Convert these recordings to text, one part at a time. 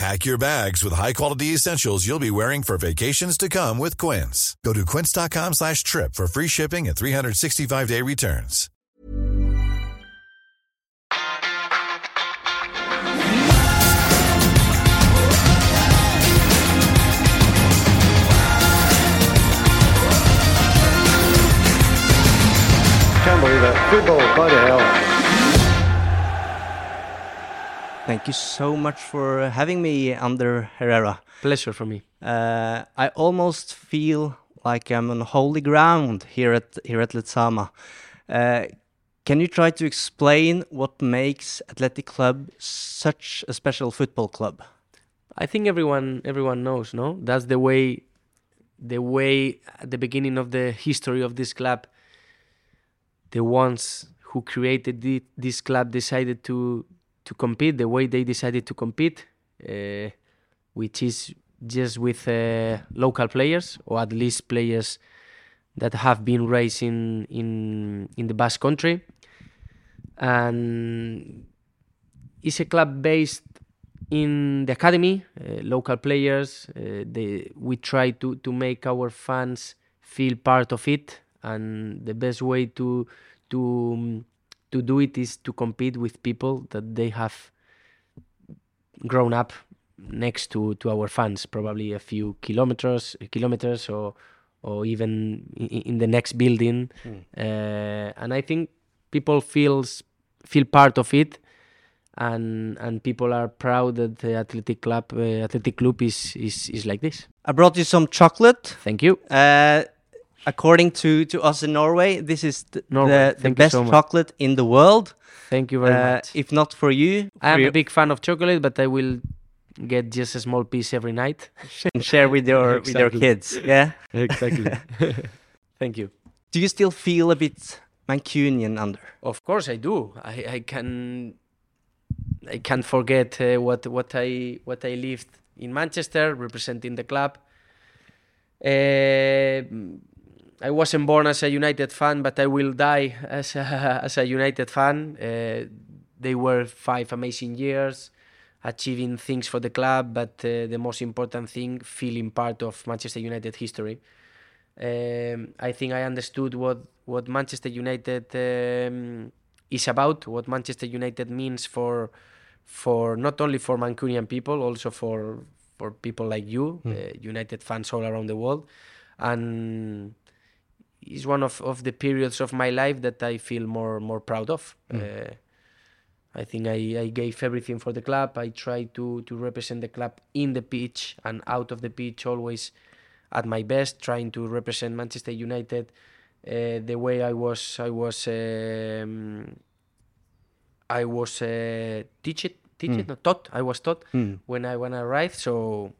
Pack your bags with high-quality essentials you'll be wearing for vacations to come with Quince. Go to quince.com slash trip for free shipping and 365-day returns. Can't believe it. Football, bloody hell. Thank you so much for having me, Ander Herrera. Pleasure for me. Uh, I almost feel like I'm on holy ground here at here at Lezama. Uh, can you try to explain what makes Athletic Club such a special football club? I think everyone everyone knows, no? That's the way the way at the beginning of the history of this club the ones who created the, this club decided to to compete the way they decided to compete uh, which is just with uh, local players or at least players that have been raised in in, in the Basque country. And it's a club based in the academy uh, local players uh, they, we try to, to make our fans feel part of it and the best way to to um, to do it is to compete with people that they have grown up next to to our fans probably a few kilometers kilometers or or even in, the next building Mm. uh, and i think people feels feel part of it and and people are proud that the athletic club uh, athletic club is, is is like this I brought you some chocolate. thank you Uh, according to, to us in Norway, this is th- Norway, the, the best so chocolate in the world. thank you very Uh, much if not for you, i am a big fan of chocolate but i will get just a small piece every night and share with your with your kids. Yeah. exactly thank you Do you still feel a bit Mancunian Ander? Of course, I do. I, I can I can't forget uh, what what I what I lived in Manchester representing the club. Uh, I wasn't born as a United fan, but I will die as a, as a United fan. Uh, they were five amazing years, achieving things for the club, but uh, the most important thing, feeling part of Manchester United history. Um, I think I understood what what Manchester United um, is about, what Manchester United means for for not only for Mancunian people, also for for people like you, uh, United fans all around the world, and it's one of, of the periods of my life that I feel more more proud of. Uh, I think I, I gave everything for the club. I tried to to represent the club in the pitch and out of the pitch, always at my best, trying to represent Manchester United uh, the way I was. I was. Um, I was uh, teach it, teach it, not taught. I was taught Mm. when I when I arrived. So,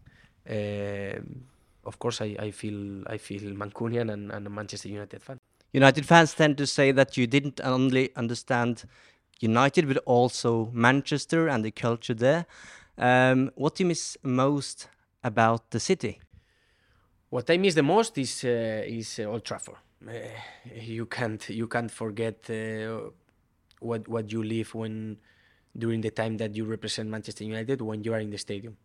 um of course, I, I feel I feel Mancunian and, and a Manchester United fan. United fans tend to say that you didn't only understand United, but also Manchester and the culture there. Um, what do you miss most about the city? What I miss the most is uh, is uh, Old Trafford. Uh, you can't you can't forget uh, what what you live when during the time that you represent Manchester United when you are in the stadium.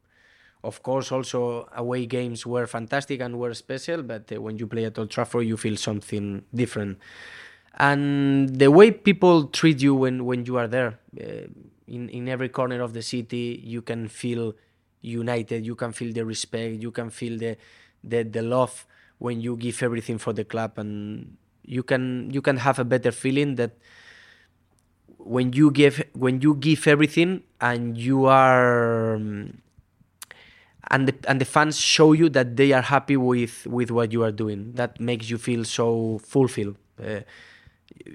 Of course, also away games were fantastic and were special, but uh, when you play at Old Trafford, you feel something different. And the way people treat you when when you are there, uh, in in every corner of the city, you can feel united. You can feel the respect. You can feel the the, the love when you give everything for the club and You can you can have a better feeling that when you give when you give everything and you are um, and the, and the fans show you that they are happy with with what you are doing. That makes you feel so fulfilled. Uh,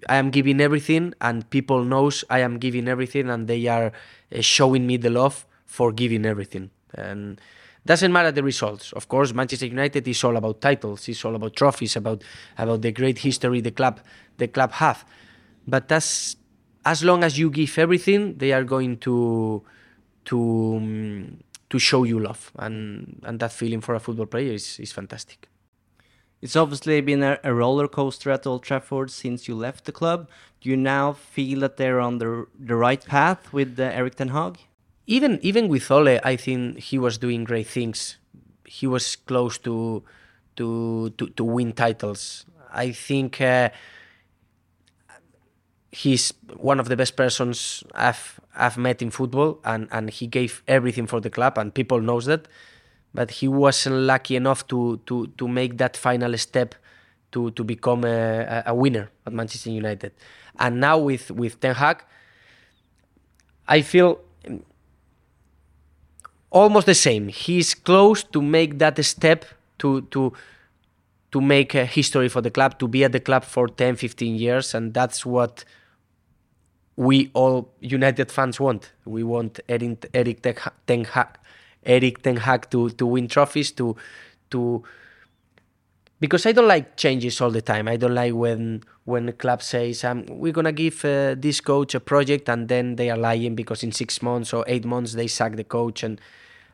i am giving everything and people knows i am giving everything and they are uh, showing me the love for giving everything. And doesn't matter the results. Of course manchester united is all about titles it's all about trophies about about the great history the club the club have. But that's as long as you give everything they are going to to um, to show you love and and that feeling for a football player is, is fantastic It's obviously been a, a roller coaster at Old Trafford since you left the club. Do you now feel that they're on the the right path with uh, Erik Ten Hag? even even with Ole, I think he was doing great things. He was close to to to, to win titles. I think uh, he's one of the best persons I've I've met in football, and and he gave everything for the club, and people knows that. But he wasn't lucky enough to to to make that final step to to become a, a winner at Manchester United. And now with with Ten Hag, I feel almost the same. He's close to make that step to to to make a history for the club, to be at the club for 10, 15 years, and that's what we all United fans want. We want Erik, Erik Ten Hag, Erik Ten Hag to to win trophies, to to because I don't like changes all the time. I don't like when when a club says um, we're gonna give uh, this coach a project and then they are lying because in six months or eight months they sack the coach and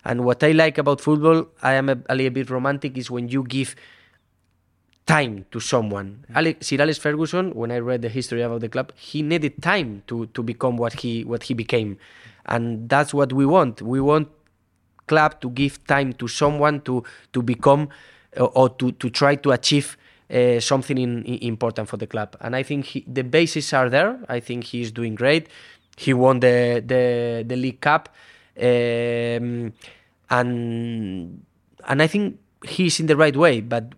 and what I like about football, I am a, a little bit romantic, is when you give time to someone. Alex, Sir Alex Ferguson, when I read the history about the club, he needed time to to become what he what he became, and that's what we want. We want club to give time to someone to to become or, or to to try to achieve. Uh, something in, in important for the club, and I think he, the bases are there. I think he's doing great. He won the the, the League Cup, um, and and I think he's in the right way. But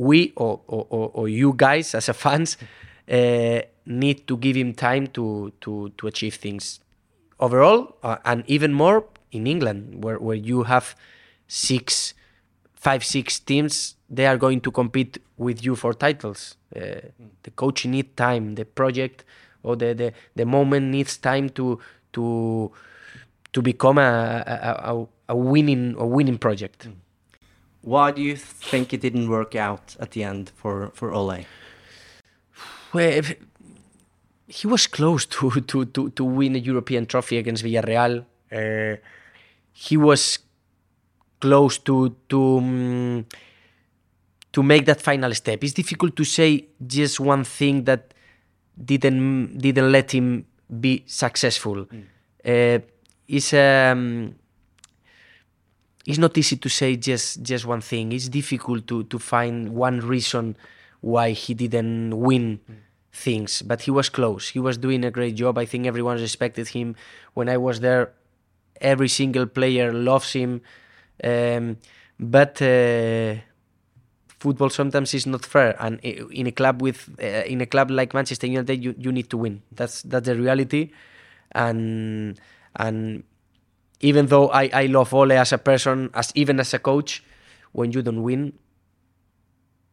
we or, or, or, or you guys as a fans uh, need to give him time to to to achieve things overall uh, and even more in England where, where you have six five six teams they are going to compete with you for titles. Uh, the coach need time the project or the, the the moment needs time to to to become a a, a, a winning a winning project Why do you think it didn't work out at the end for for Ole? Well, he was close to, to, to, to win a European trophy against Villarreal. Uh, he was close to to um, to make that final step. It's difficult to say just one thing that didn't didn't let him be successful. Uh, it's um, it's not easy to say just just one thing. It's difficult to to find one reason why he didn't win things, but he was close. He was doing a great job. I think everyone respected him. When I was there, every single player loves him. Um, but uh, football sometimes is not fair, and in a club with uh, in a club like Manchester United, you, you need to win. That's that's the reality, and and even though I, I love Ole as a person, as even as a coach, when you don't win,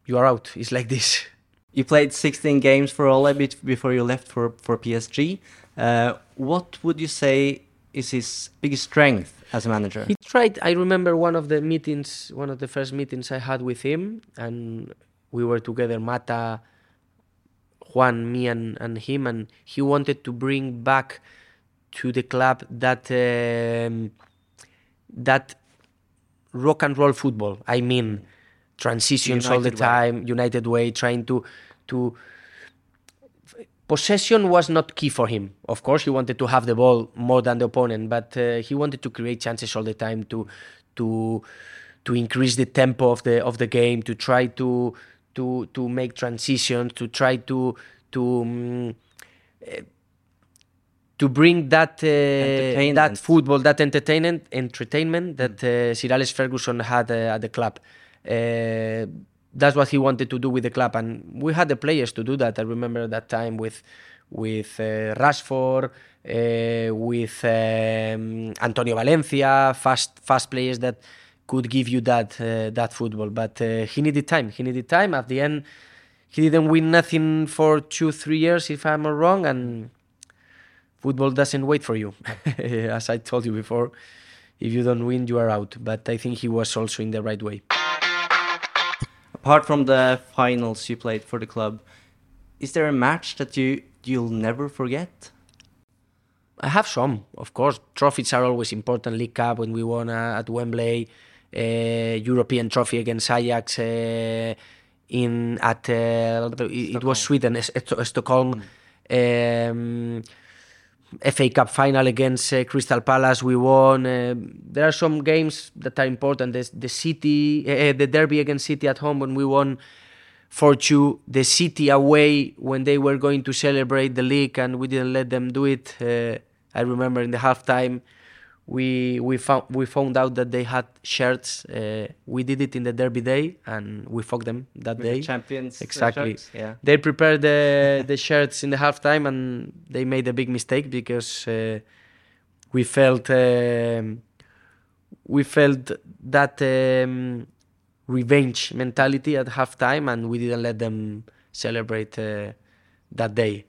you are out. It's like this. You played 16 games for Ole before you left for for PSG. Uh, what would you say is his biggest strength as a manager? He tried. I remember one of the meetings, one of the first meetings I had with him, and we were together, Mata, Juan, me, and, and him, and he wanted to bring back to the club that um, that rock and roll football. I mean, transitions all the United way. time, United way, trying to to possession was not key for him. Of course, he wanted to have the ball more than the opponent, but uh, he wanted to create chances all the time to to to increase the tempo of the of the game, to try to to to make transitions, to try to to um, to bring that uh, that football, that entertainment entertainment that uh, Sir Alex Ferguson had uh, at the club. Uh, that's what he wanted to do with the club, and we had the players to do that. I remember that time with with uh, Rashford, uh, with um, Antonio Valencia, fast fast players that could give you that that football. But he needed time. He needed time. At the end, he didn't win nothing for two three years, if I'm not wrong, and football doesn't wait for you. As I told you before, if you don't win, you are out. But I think he was also in the right way. Apart from the finals you played for the club, is there a match that you you'll never forget? I have some, of course. Trophies are always important. League Cup when we won uh, at Wembley, uh, European Trophy against Ajax uh, in at uh, it was Sweden, St- Stockholm. Um, FA Cup final against uh, Crystal Palace, we won. Uh, there are some games that are important. The, City, uh, the derby against City at home when we won 4 2. The City away when they were going to celebrate the league and we didn't let them do it. Uh, I remember in the halftime we we found we found out that they had shirts. Uh, we did it in the derby day, and we fucked them that With day. the champions. Exactly. shirts? Yeah. They prepared the the shirts in the halftime, and they made a big mistake because uh, we felt um, we felt that um, revenge mentality at halftime, and we didn't let them celebrate uh, that day.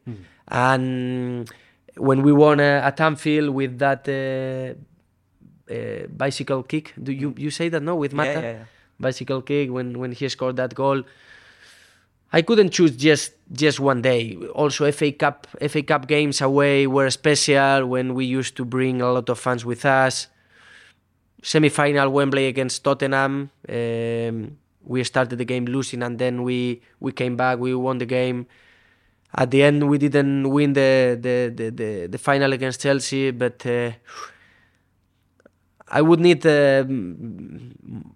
And when we won uh, at Anfield with that uh, uh, bicycle kick, do you you say that no with Mata? Yeah, yeah, yeah. bicycle kick when when he scored that goal. I couldn't choose just just one day. Also, FA Cup FA Cup games away were special when we used to bring a lot of fans with us. Semi-final Wembley against Tottenham. Um, we started the game losing, and then we we came back. We won the game. At the end, we didn't win the the the, the, the final against Chelsea, but uh, I would need. um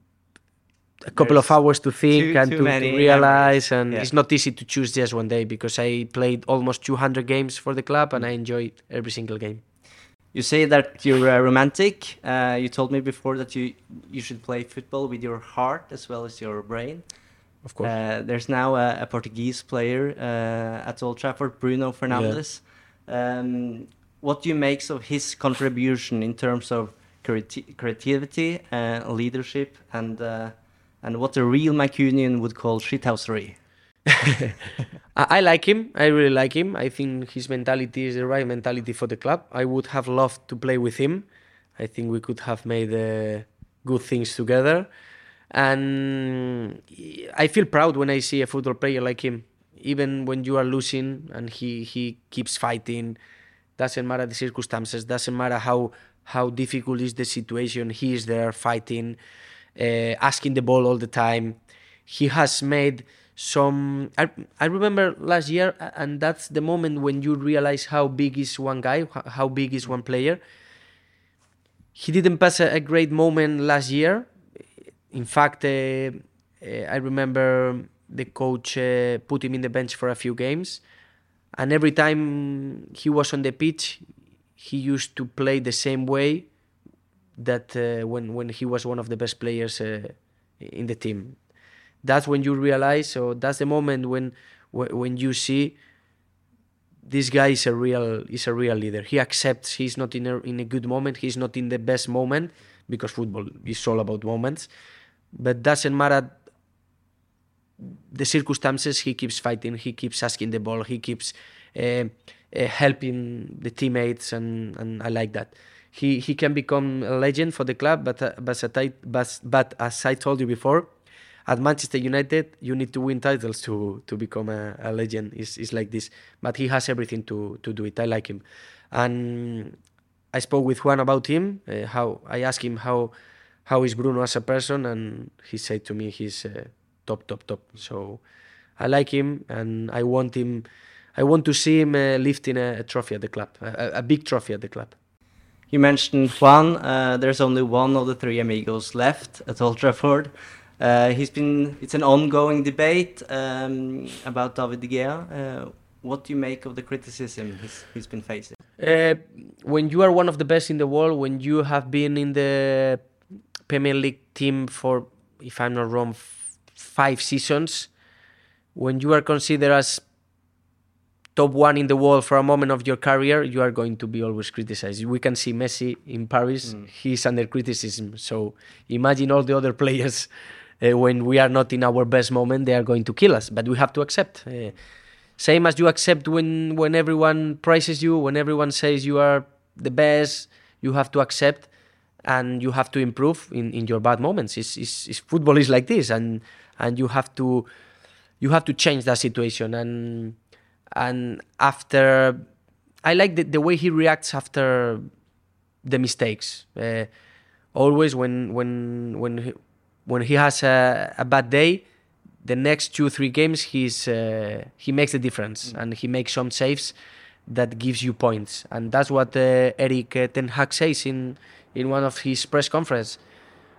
a couple of hours to think too- and too to, to realize memories. and Yeah. it's not easy to choose just one day because i played almost 200 games for the club and i enjoyed every single game You say that you're uh, romantic. Uh, you told me before that you you should play football with your heart as well as your brain. of course Uh, there's now a, a Portuguese player uh, at Old Trafford, Bruno Fernandes. Um, what do you make of his contribution in terms of creati- creativity, uh, leadership, and uh, and what a real Mancunian would call shithousery? I, I like him. I really like him. I think his mentality is the right mentality for the club. I would have loved to play with him. I think we could have made uh, good things together. And i feel proud when i see a football player like him. Even when you are losing and he he keeps fighting doesn't matter the circumstances doesn't matter how how difficult is the situation. He is there fighting uh, asking the ball all the time. He has made some I, I remember last year and that's the moment when you realize how big is one guy how big is one player. He didn't pass a, a great moment last year. In fact uh, uh, i remember the coach uh, put him in the bench for a few games. And every time he was on the pitch he used to play the same way that uh, when when he was one of the best players uh, in the team. That's when you realize so that's the moment when when you see this guy is a real is a real leader. He accepts he's not in a, in a good moment he's not in the best moment because football is all about moments. But doesn't matter the circumstances he keeps fighting he keeps asking the ball he keeps uh, uh, helping the teammates and, and I like that. He he can become a legend for the club but uh, but, as I, but, but as I told you before at Manchester United you need to win titles to to become a, a legend. It's, it's like this. But he has everything to to do it. I like him. And I spoke with Juan about him uh, how I asked him how how is Bruno as a person and he said to me he's uh, top top top. So I like him and I want him I want to see him uh, lifting a, a trophy at the club a, a big trophy at the club You mentioned Juan. Uh, there's only one of the three amigos left at Old Trafford. Uh, he's been. It's an ongoing debate um, about David De Gea. Uh, what do you make of the criticism he's, he's been facing? Uh, when you are one of the best in the world, when you have been in the Premier League team for, if I'm not wrong, f- five seasons, when you are considered as top one in the world for a moment of your career, you are going to be always criticized. We can see Messi in Paris; mm. he's under criticism. So imagine all the other players uh, when we are not in our best moment, they are going to kill us. But we have to accept. Uh, same as you accept when when everyone praises you, when everyone says you are the best, you have to accept and you have to improve in, in your bad moments. It's, it's, it's, football is like this, and and you have to you have to change that situation. And and after, I like the, the way he reacts after the mistakes. Uh, always when when when he, when he has a, a bad day, the next two three games he's uh, he makes the difference mm. and he makes some saves that gives you points and that's what uh, Erik uh, Ten Hag says in in one of his press conference.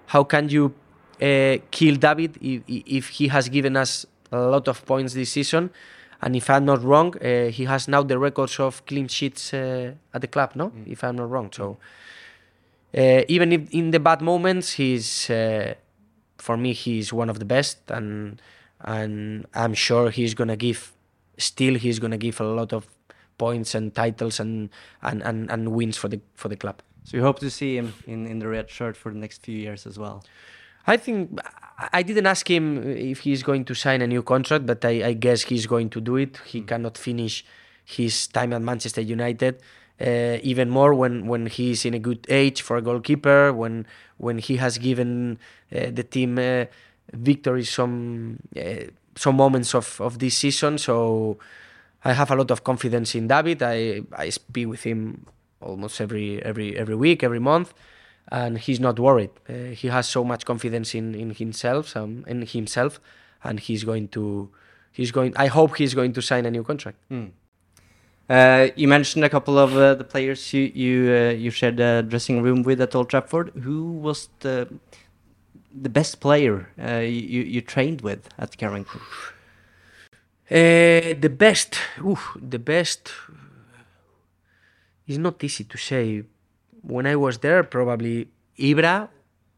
How can you uh, kill David if, if he has given us a lot of points this season? And if I'm not wrong, uh, he has now the records of clean sheets uh, at the club, no? Mm. If I'm not wrong. So uh, even if in the bad moments, he's uh, for me he's one of the best, and and I'm sure he's gonna give. Still, he's gonna give a lot of points and titles and and, and, and wins for the for the club. So you hope to see him in, in the red shirt for the next few years as well. I think I didn't ask him if he's going to sign a new contract, but I, I guess he's going to do it. He mm. cannot finish his time at Manchester United. Uh, even more when, when he's in a good age for a goalkeeper, when when he has given uh, the team uh, victory some uh, some moments of, of this season. So I have a lot of confidence in David. I, I speak with him almost every every every week, every month, and he's not worried. Uh, he has so much confidence in in himself, um, in himself, and he's going to he's going. I hope he's going to sign a new contract. Mm. Uh, you mentioned a couple of uh, the players you you uh, you shared a dressing room with at Old Trafford. Who was the the best player uh, you you trained with at Carrington? Uh, the best, ooh, the best it's not easy to say. When I was there, probably Ibra,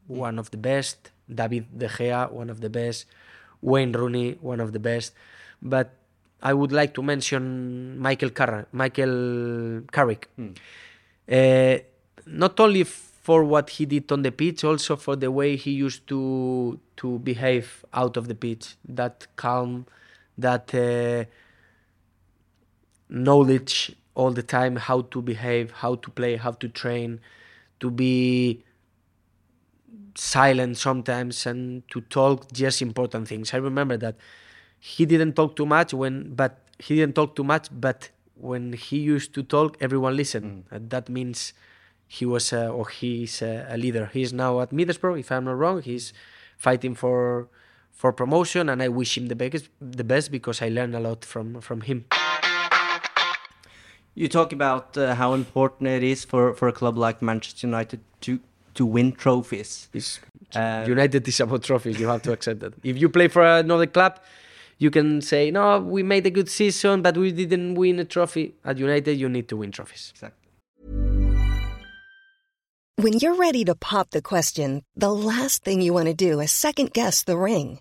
one of the best, David De Gea, one of the best, Wayne Rooney, one of the best. But I would like to mention Michael Carr- Michael Carrick. Hmm. Uh, not only for what he did on the pitch, also for the way he used to to behave out of the pitch. That calm, that uh, knowledge all the time how to behave, how to play, how to train, to be silent sometimes and to talk just important things. I remember that he didn't talk too much when but he didn't talk too much but when he used to talk everyone listened. Mm. And that means he was a, or he's a, a leader. He's now at Middlesbrough if I'm not wrong. He's fighting for for promotion and I wish him the best the best because I learned a lot from from him. You talk about uh, how important it is for, for a club like Manchester United to to win trophies. Uh, United is about trophies. You have to accept that. If you play for another club, you can say, "No, we made a good season, but we didn't win a trophy." At United, you need to win trophies. Exactly. When you're ready to pop the question, the last thing you want to do is second guess the ring.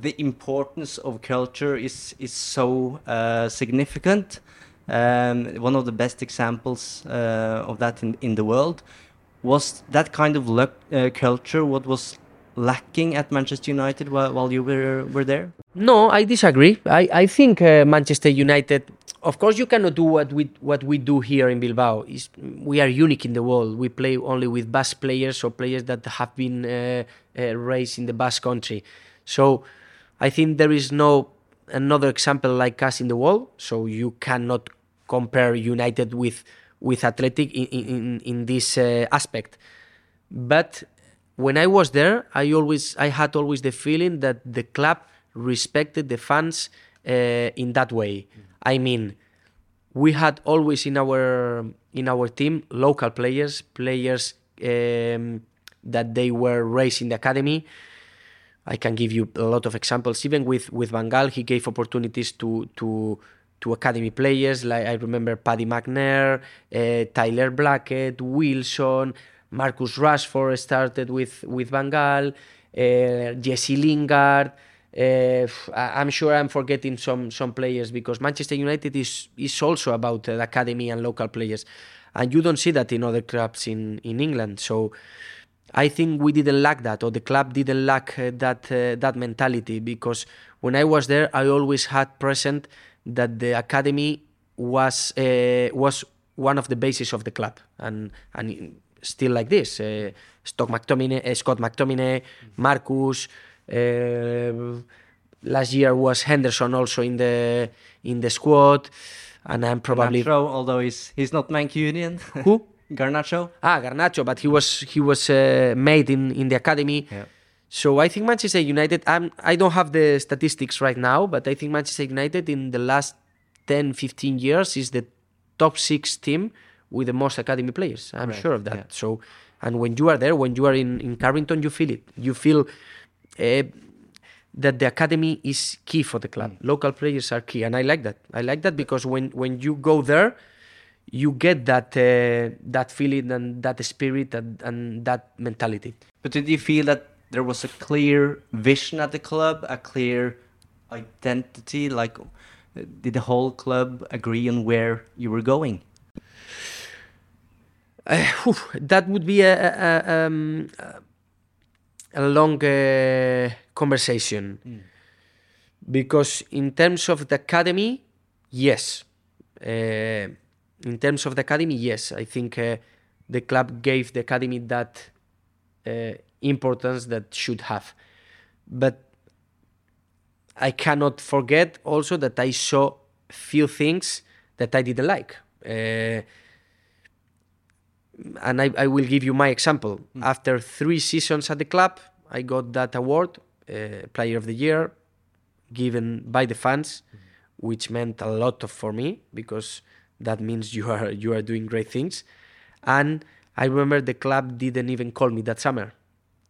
the importance of culture is is so uh, significant. Um, one of the best examples uh, of that in in the world was that kind of luck, uh, culture. What was lacking at Manchester United while, while you were were there? No, I disagree. I, I think uh, Manchester United, of course, you cannot do what we what we do here in Bilbao. Is we are unique in the world. We play only with Basque players or players that have been uh, uh, raised in the Basque country. So I think there is no another example like us in the world. So you cannot compare United with with Athletic in in, in this uh, aspect. But when I was there, I always I had always the feeling that the club respected the fans uh, in that way. I mean, we had always in our in our team local players, players um, that they were raised in the academy. I can give you a lot of examples. Even with with Van Gaal, he gave opportunities to to to academy players. Like I remember Paddy McNair, uh, Tyler Blackett, Wilson, Marcus Rashford started with with Van Gaal, uh, Jesse Lingard. Uh, I'm sure I'm forgetting some some players because Manchester United is is also about the academy and local players, and you don't see that in other clubs in in England. So I think we didn't lack that, or the club didn't lack uh, that uh, that mentality because when I was there, I always had present that the academy was uh, was one of the bases of the club, and and still like this. Uh, Stock McTominay, uh, Scott McTominay, Marcus. Uh, last year was Henderson also in the in the squad, and I'm probably Garnacho, although he's he's not Mancunian. who. Garnacho. Ah, Garnacho, but he was he was uh, made in in the academy. Yeah. So I think Manchester United. I'm, I don't have the statistics right now, but I think Manchester United in the last 10, 15 years is the top six team with the most academy players. I'm Right, sure of that. yeah. So, and when you are there, when you are in in Carrington, you feel it. You feel. Uh, that the academy is key for the club. Local players are key, and I like that. I like that because when when you go there, you get that uh, that feeling and that spirit and, and that mentality. But did you feel that there was a clear vision at the club, a clear identity? Like, did the whole club agree on where you were going? Uh, whew, that would be a a, a, um, a long uh, conversation because in terms of the academy, yes. Uh, in terms of the academy, yes, I think uh, the club gave the academy that uh, importance that should have. But I cannot forget also that I saw a few things that I didn't like. Uh, and I, I will give you my example. After three seasons at the club, I got that award, uh, Player of the Year, given by the fans, which meant a lot of, for me because that means you are you are doing great things. And I remember the club didn't even call me that summer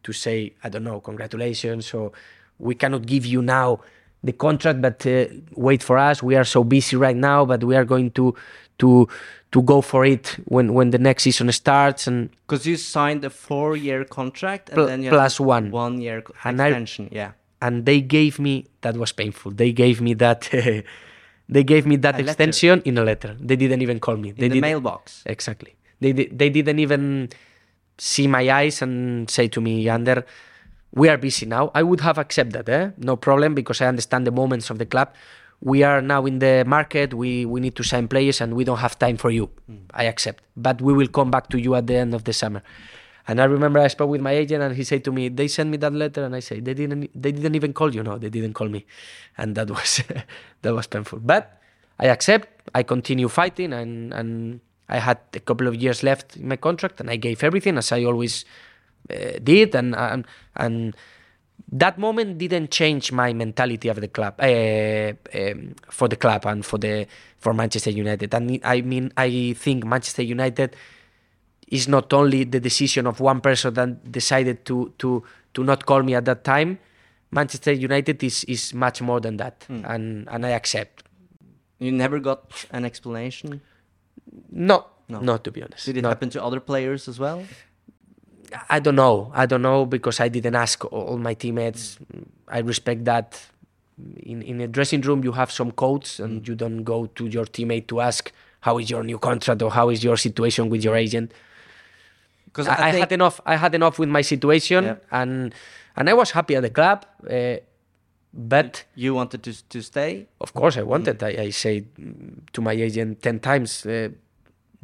to say I don't know congratulations or we cannot give you now the contract, but uh, wait for us. We are so busy right now, but we are going to to to go for it when when the next season starts and Because you signed a four-year contract and Pl- then you one. one-year co- And I- extension. yeah. and they gave me that was painful. They gave me that they gave me that A letter. extension in a letter. They didn't even call me. They In the mailbox. Exactly. They they didn't even see my eyes and say to me, Ander, we are busy now. I would have accepted, eh? no problem, because I understand the moments of the club. We are now in the market. We we need to sign players, and we don't have time for you. I accept, but we will come back to you at the end of the summer. And I remember I spoke with my agent, and he said to me, "They sent me that letter," and I say, "They didn't. They didn't even call you. No, they didn't call me," and that was that was painful. But I accept. I continue fighting, and and I had a couple of years left in my contract, and I gave everything as I always uh, did, and and and that moment didn't change my mentality of the club uh, um, for the club and for the for Manchester United. And I mean, I think Manchester United is not only the decision of one person that decided to to to not call me at that time. Manchester United is is much more than that, hmm. and and I accept. You never got an explanation. No, No. no, to be honest. Did it not. happen to other players as well? I don't know. I don't know because I didn't ask all my teammates. I respect that. In in a dressing room, you have some codes, and hmm. you don't go to your teammate to ask how is your new contract or how is your situation with your agent. Because I, I had enough. I had enough with my situation, Yeah. and and I was happy at the club. Uh, but you wanted to to stay. of course, I wanted. I, I said mm, to my agent ten times, uh,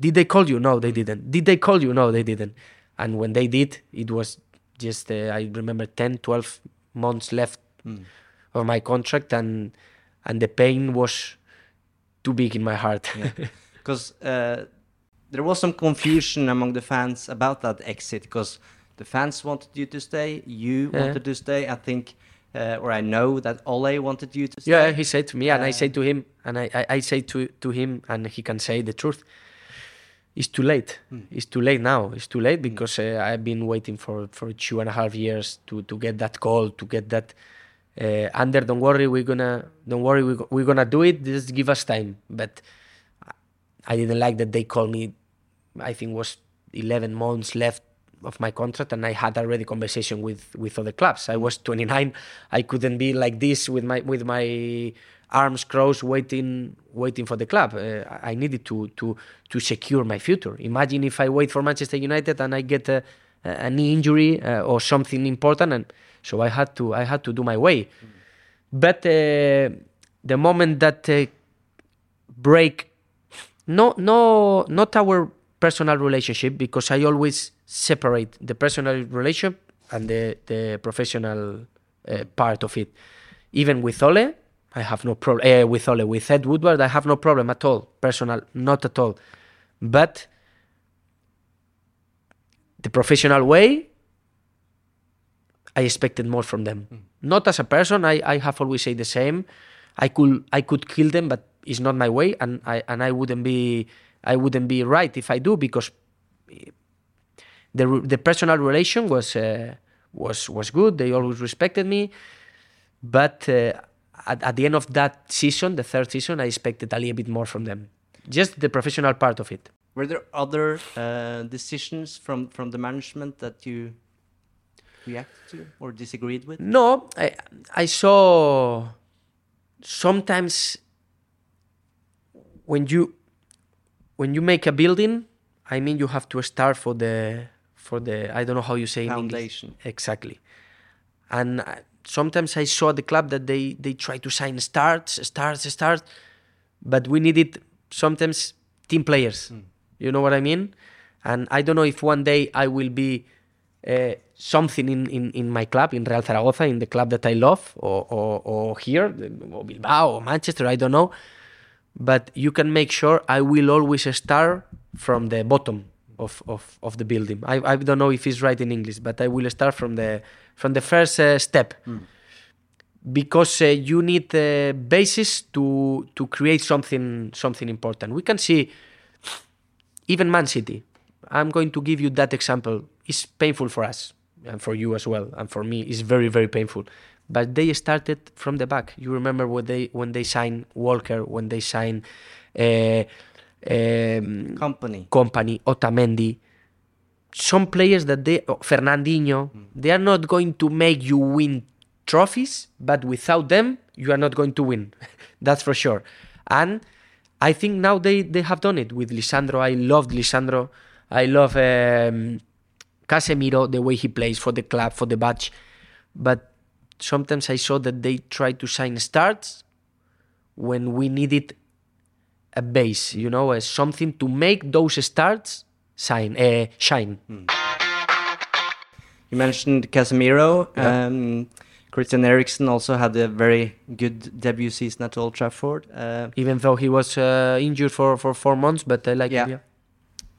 "Did they call you? No, they didn't. Did they call you? No, they didn't." And when they did, it was just uh, I remember 10, 12 months left of my contract, and and the pain was too big in my heart. Because uh, there was some confusion among the fans about that exit. Because the fans wanted you to stay, you Yeah. wanted to stay. I think, uh, or I know that Ole wanted you to stay. Yeah, he said to me, and I said to him, and I, I, I say to, to him, and he can say the truth. It's too late. It's too late now. It's too late because uh, I've been waiting for, for two and a half years to, to get that call, to get that. Uh, Ander, don't worry, we're gonna don't worry, we're, we're gonna do it. Just give us time. But I didn't like that they called me. I think was 11 months left of my contract, and I had already conversation with with other clubs. I was 29. I couldn't be like this with my with my arms crossed, waiting waiting for the club. Uh, I needed to to to secure my future. Imagine if I wait for Manchester United and I get a, a knee injury uh, or something important, and so I had to I had to do my way. But uh, the moment that uh, break no no not our personal relationship because i always separate the personal relationship and the the professional uh, part of it even with ole i have no problem uh, with ole with ed woodward i have no problem at all personal not at all but the professional way I expected more from them. Not as a person, I, I have always said the same. I could I could kill them, but it's not my way, and I and I wouldn't be I wouldn't be right if I do because the the personal relation was uh, was was good. They always respected me, but uh, at, at the end of that season, the third season, I expected a little bit more from them. Just the professional part of it. Were there other uh, decisions from from the management that you reacted to or disagreed with? No, I I saw sometimes when you when you make a building, I mean you have to start for the for the I don't know how you say in Foundation. Exactly. And I- sometimes I saw the club that they they try to sign starts, starts, starts, but we needed sometimes team players. You know what I mean? And I don't know if one day I will be uh, something in, in, in my club, in Real Zaragoza, in the club that I love, or, or, or here, or Bilbao, or Manchester, I don't know. But you can make sure I will always start from the bottom of, of, of the building. I, I don't know if it's right in English, but I will start from the from the first uh, step because uh, you need the basis to to create something something important. We can see even Man City. I'm going to give you that example. It's painful for us and for you as well, and for me, it's very very painful. But they started from the back. You remember when they when they signed Walker, when they signed uh, um, Kompany. Kompany, Otamendi, some players that they, oh, Fernandinho, they are not going to make you win trophies, but without them, you are not going to win. That's for sure. And I think now they, they have done it with Lisandro. I loved Lisandro. I love um, Casemiro, the way he plays for the club, for the badge. But sometimes I saw that they try to sign starts when we needed a base, you know, as something to make those starts shine. Uh, shine. You mentioned Casemiro. Um, Christian Eriksen also had a very good debut season at Old Trafford. Uh, Even though he was uh, injured for, for four months, but I like Yeah. him. Yeah.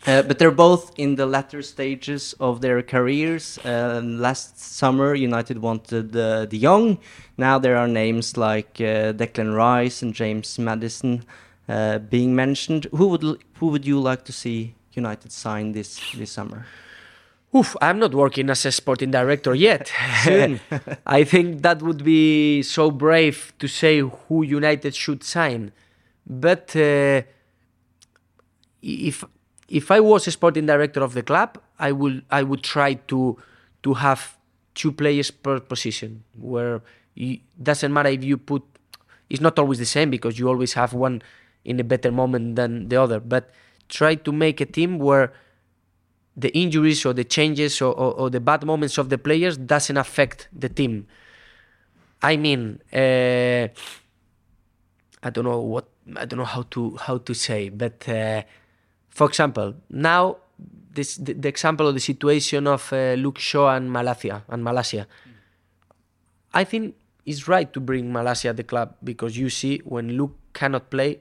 Uh, but they're both in the latter stages of their careers. Um, last summer, United wanted uh, De Jong. Now there are names like uh, Declan Rice and James Maddison uh, being mentioned. Who would who would you like to see United sign this this summer? Oof, I'm not working as a sporting director yet. I think that would be so brave to say who United should sign. But uh, if if I was a sporting director of the club, I will I would try to to have two players per position. Where it doesn't matter if you put, it's not always the same because you always have one in a better moment than the other. But try to make a team where the injuries or the changes or, or, or the bad moments of the players doesn't affect the team. I mean, uh, I don't know what I don't know how to how to say, but uh, for example, now this the, the example of the situation of uh, Luke Shaw and Malacia and Malacia. I think it's right to bring Malacia the club because you see when Luke cannot play,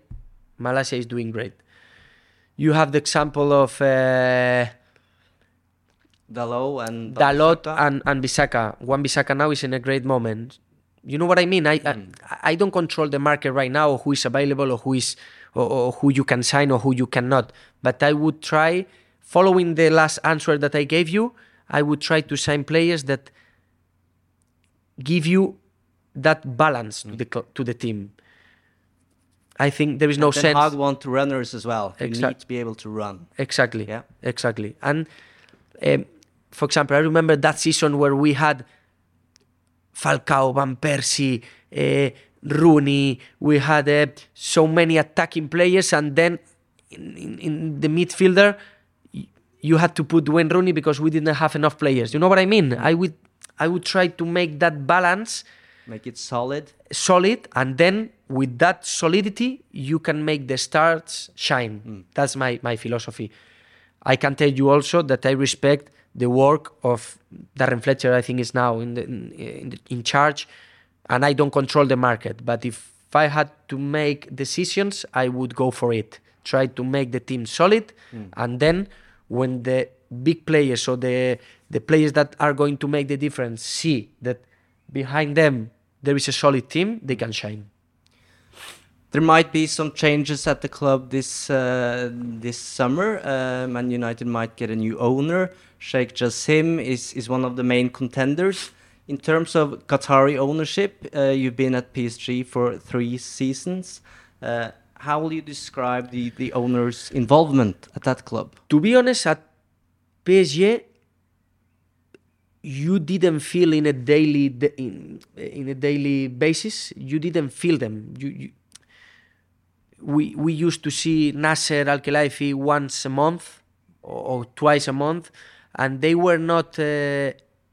Malacia is doing great. You have the example of. Uh, Dalot and Dalot and, and Bissaka. One Bisaka now is in a great moment. You know what I mean? I, I I don't control the market right now, who is available or who is or, or who you can sign or who you cannot. But I would try, following the last answer that I gave you, I would try to sign players that give you that balance to the to the team. I think there is no Ten sense. Hag want runners as well. You Exact- need to be able to run. Exactly. Yeah. Exactly. And um, for example, I remember that season where we had Falcao, Van Persie, uh, Rooney. We had uh, so many attacking players, and then in, in, in the midfielder, you had to put Wayne Rooney because we didn't have enough players. You know what I mean? I would I would try to make that balance Make it solid. solid and then with that solidity you can make the stars shine that's my, my philosophy i can tell you also that i respect the work of darren fletcher i think is now in, the, in, in, the, in charge and i don't control the market but if i had to make decisions i would go for it try to make the team solid and then when the big players or the the players that are going to make the difference see that behind them there is a solid team, they can shine. There might be some changes at the club this uh, this summer. Uh, Man United might get a new owner. Sheikh Jassim is, is one of the main contenders. In terms of Qatari ownership, uh, you've been at PSG for three seasons. Uh, how will you describe the, the owner's involvement at that club? To be honest, at PSG, you didn't feel in a daily in, in a daily basis. You didn't feel them. You, you we we used to see Nasser Al Khelaifi once a month or, or twice a month, and they were not uh,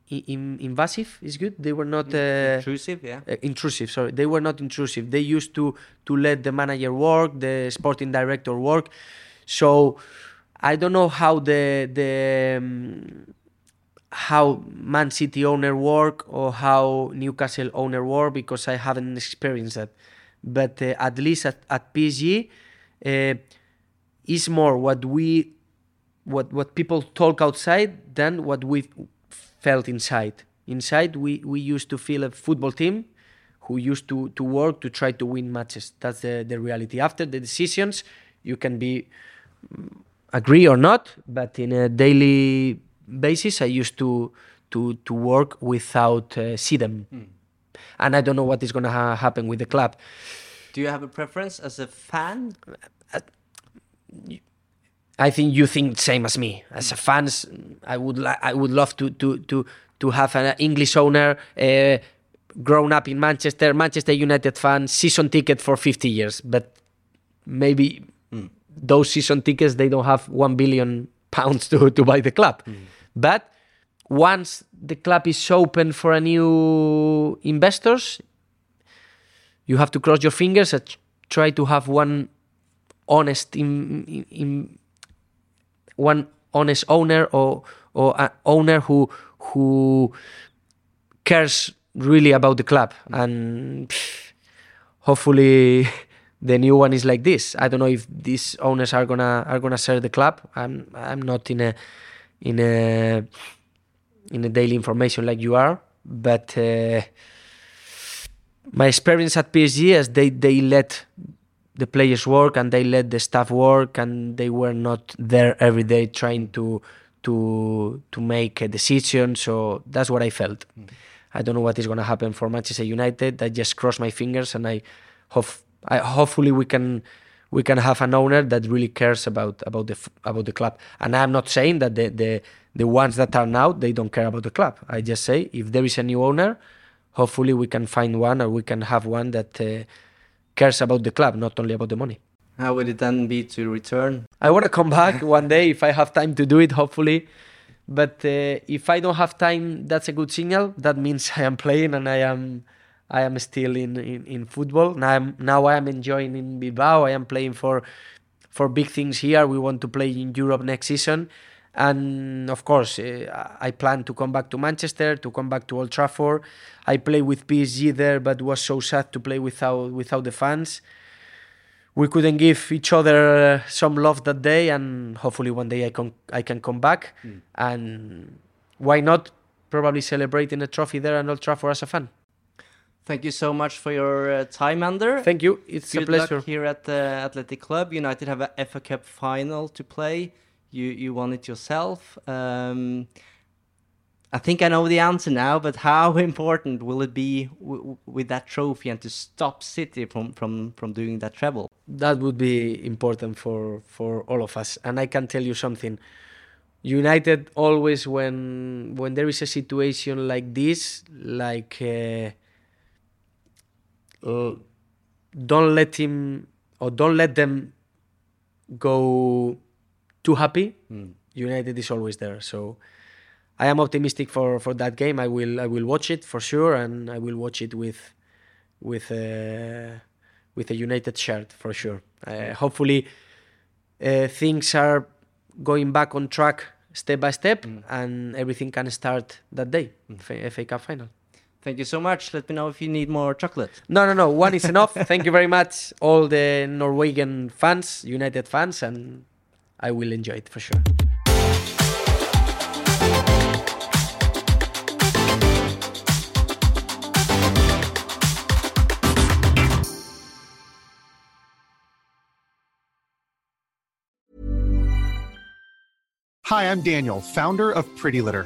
in, invasive. Is good. They were not uh, Intrusive, yeah. uh, intrusive sorry they were not intrusive they used to to let the manager work the sporting director work so i don't know how the the um, how man city owner work or how newcastle owner work because i haven't experienced that but uh, at least at, at psg uh, is more what we what what people talk outside than what we felt inside. Inside, we we used to feel a football team who used to to work to try to win matches. That's the the reality. After the decisions, you can be mm, agree or not, but in a daily basis, I used to to to work without uh, see them, and I don't know what is gonna ha- happen with the club. Do you have a preference as a fan? I think you think same as me. As a fans, I would li- I would love to to to to have an English owner, uh, grown up in Manchester, Manchester United fan, season ticket for 50 years. But maybe those season tickets they don't have one billion pounds to to buy the club. But once the club is open for a new investors, you have to cross your fingers and try to have one honest in, in, in one honest owner or or an owner who who cares really about the club. And pff, hopefully the new one is like this. I don't know if these owners are gonna are gonna serve the club. I'm i'm not in a in a in a daily information like you are but uh, my experience at PSG is they they let the players work and they let the staff work and they were not there every day trying to to to make a decision. So that's what I felt. I don't know what is going to happen for Manchester United. I just cross my fingers and I hope I hopefully we can we can have an owner that really cares about about the about the club. And I'm not saying that the the the ones that are now they don't care about the club. I just say if there is a new owner hopefully we can find one or we can have one that uh, cares about the club, not only about the money. How would it then be to return? I want to come back one day if I have time to do it, hopefully. But uh, if I don't have time, that's a good signal. That means I am playing and I am, I am still in, in, in football. Now I'm now I am enjoying in Bilbao. I am playing for, for big things here. We want to play in Europe next season, and of course uh, I plan to come back to Manchester, to come back to Old Trafford. I played with PSG there, but was so sad to play without without the fans we couldn't give each other uh, some love that day and hopefully one day I can I can come back and why not probably celebrating a trophy there and Old Trafford as a fan. Thank you so much for your uh, time, Ander. Thank you. It's Good a pleasure. here at the Athletic Club. United have a FA Cup final to play. You you won it yourself. Um, I think I know the answer now, but how important will it be with that trophy and to stop City from from from doing that treble? That would be important for for all of us. And I can tell you something. United always when when there is a situation like this, like uh, l- don't let him or don't let them go too happy. United is always there. So I am optimistic for for that game. I will I will watch it for sure, and I will watch it with with uh, with a United shirt for sure. Uh, hopefully, uh, things are going back on track step by step, and everything can start that day, F- FA Cup final. Thank you so much. Let me know if you need more chocolate. No, no, no. One is enough. Thank you very much, all the Norwegian fans, United fans, and I will enjoy it for sure. Hi, I'm Daniel, founder of Pretty Litter.